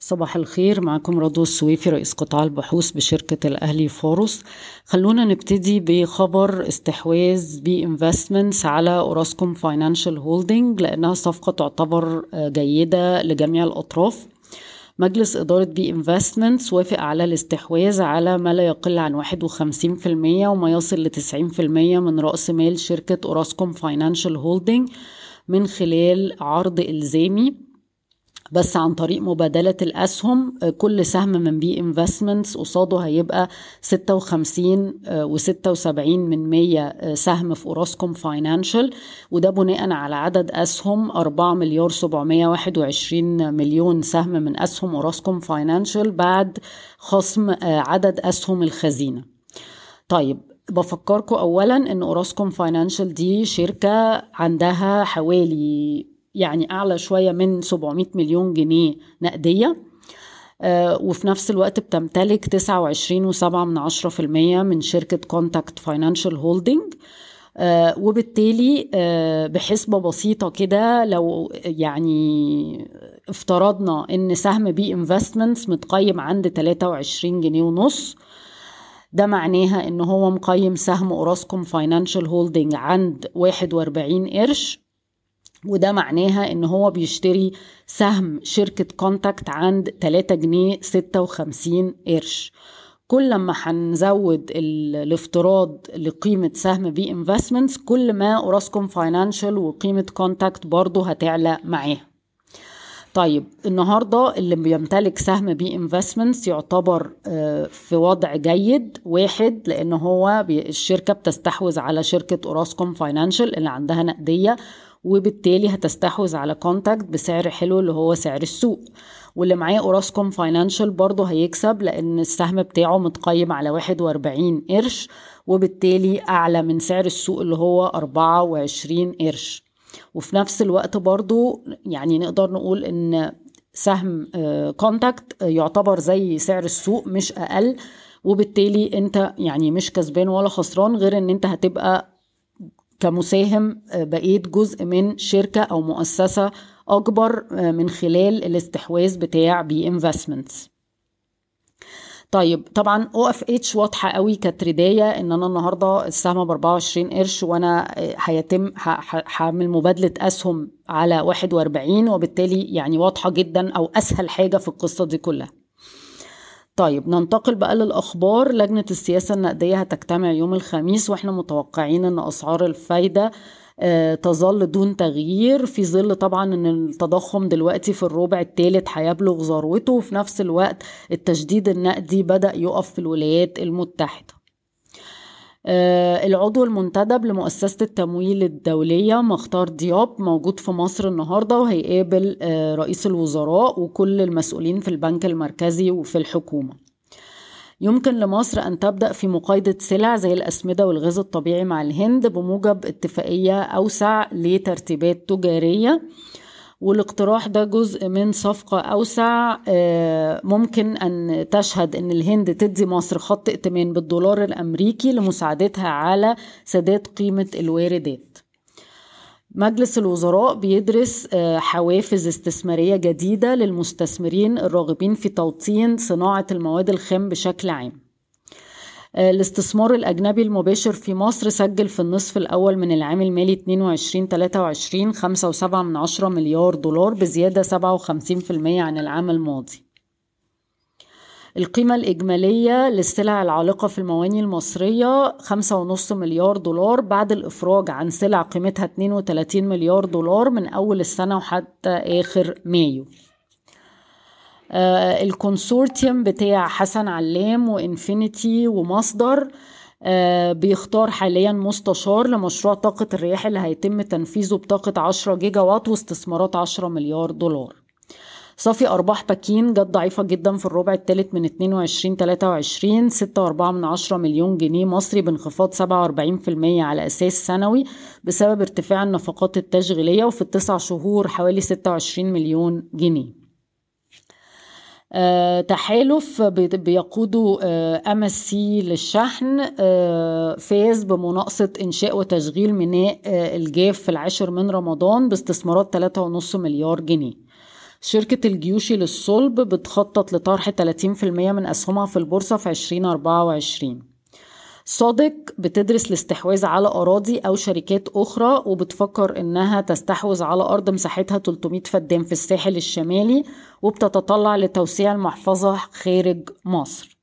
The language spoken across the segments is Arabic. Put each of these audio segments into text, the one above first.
صباح الخير معكم رضوى السويفي رئيس قطاع البحوث بشركة الأهلي فاروس. خلونا نبتدي بخبر استحواذ B Investments على Orascom Financial Holding لأنها صفقة تعتبر جيدة لجميع الأطراف. مجلس إدارة B Investments وافق على الاستحواذ على ما لا يقل عن 51% وما يصل ل 90% من رأس مال شركة Orascom Financial Holding من خلال عرض إلزامي. بس عن طريق مبادلة الأسهم كل سهم من B Investments قصاده هيبقى 56 و76 من 100 سهم في Orascom Financial وده بناء على عدد أسهم 4 مليار 721 مليون سهم من أسهم Orascom Financial بعد خصم عدد أسهم الخزينة. طيب بفكركم أولا أن Orascom Financial دي شركة عندها حوالي يعني أعلى شوية من 700 مليون جنيه نقدية. آه وفي نفس الوقت بتمتلك 29.7 من شركة Contact Financial Holding وبالتالي آه بحسبة بسيطة كده لو يعني افترضنا إن سهم B Investments متقيم عند 23 جنيه ونص ده معناها إن هو مقيم سهم Orascom Financial Holding عند 41 قرش. وده معناها إن هو بيشتري سهم شركة Contact عند 3 جنيه 56 قرش. كل ما هنزود الافتراض لقيمة سهم B Investments كل ما Orascom Financial وقيمة Contact برضه هتعلى معاها. طيب النهاردة اللي بيمتلك سهم B Investments يعتبر في وضع جيد واحد لأن هو الشركة بتستحوذ على شركة Orascom Financial اللي عندها نقدية وبالتالي هتستحوذ على Contact بسعر حلو اللي هو سعر السوق. واللي معاه Orascom Financial برضه هيكسب لأن السهم بتاعه متقيم على 41 قرش وبالتالي أعلى من سعر السوق اللي هو 24 قرش. وفي نفس الوقت برضه يعني نقدر نقول إن سهم Contact يعتبر زي سعر السوق مش أقل. وبالتالي أنت يعني مش كسبان ولا خسران غير إن أنت هتبقى كمساهم بقيت جزء من شركة أو مؤسسة أكبر من خلال الاستحواذ بتاع B Investments طيب طبعا OFH واضحة قوي ك trade idea إن أنا النهارده السهم ب 24 قرش وأنا هيتم هعمل مبادلة أسهم على 41 وبالتالي يعني واضحة جدا أو أسهل حاجة في القصة دي كلها. طيب ننتقل بقى للأخبار. لجنة السياسة النقدية هتجتمع يوم الخميس وإحنا متوقعين أن أسعار الفايدة آه تظل دون تغيير. في ظل طبعا إن التضخم دلوقتي في الربع الثالث هيبلغ ذروته وفي نفس الوقت التشديد النقدي بدأ يقف في الولايات المتحدة. آه العضو المنتدب لمؤسسة التمويل الدولية مختار دياب موجود في مصر النهاردة وهيقابل آه رئيس الوزراء وكل المسؤولين في البنك المركزي وفي الحكومة. يمكن لمصر أن تبدأ في مقايضة سلع زي الأسمدة والغاز الطبيعي مع الهند بموجب اتفاقية أوسع لترتيبات تجارية. والاقتراح ده جزء من صفقة أوسع. ممكن أن تشهد أن الهند تدي مصر خط ائتمان بالدولار الأمريكي لمساعدتها على سداد قيمة الواردات. مجلس الوزراء بيدرس حوافز استثمارية جديدة للمستثمرين الراغبين في توطين صناعة المواد الخام بشكل عام. الاستثمار الأجنبي المباشر في مصر سجل في النصف الأول من العام المالي 22-23 5.7 من عشرة مليار دولار بزيادة 57% عن العام الماضي. القيمة الإجمالية للسلع العالقة في المواني المصرية 5.5 مليار دولار بعد الإفراج عن سلع قيمتها 32 مليار دولار من أول السنة وحتى آخر مايو. آه ال consortium بتاع حسن علام و Infinity ومصدر آه بيختار حاليا مستشار لمشروع طاقة الرياح اللي هيتم تنفيذه بطاقة 10 جيجا وات واستثمارات 10 مليار دولار. صافي أرباح باكين جت ضعيفة جدا في الربع الثالث من 22 23 6.4 من 10 مليون جنيه مصري بانخفاض 47% على أساس سنوي بسبب ارتفاع النفقات التشغيلية وفي التسع شهور حوالي 26 مليون جنيه. تحالف بيقوده MSC للشحن أه فاز بمناقصة إنشاء وتشغيل ميناء الجاف في العاشر من رمضان باستثمارات 3.5 مليار جنيه. شركة الجيوشي للصلب بتخطط لطرح 30% من أسهمها في البورصة في 2024 SODIC بتدرس الاستحواذ على أراضي أو شركات أخرى وبتفكر إنها تستحوذ على أرض مساحتها 300 فدان في الساحل الشمالي وبتتطلع لتوسيع المحفظة خارج مصر.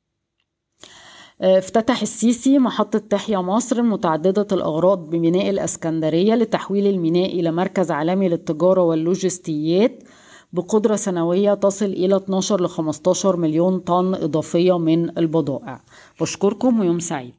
افتتح السيسي محطة تحيا مصر متعددة الأغراض بميناء الأسكندرية لتحويل الميناء إلى مركز عالمي للتجارة واللوجستيات بقدرة سنوية تصل إلى 12 ل 15 مليون طن إضافية من البضائع. بشكركم ويوم سعيد.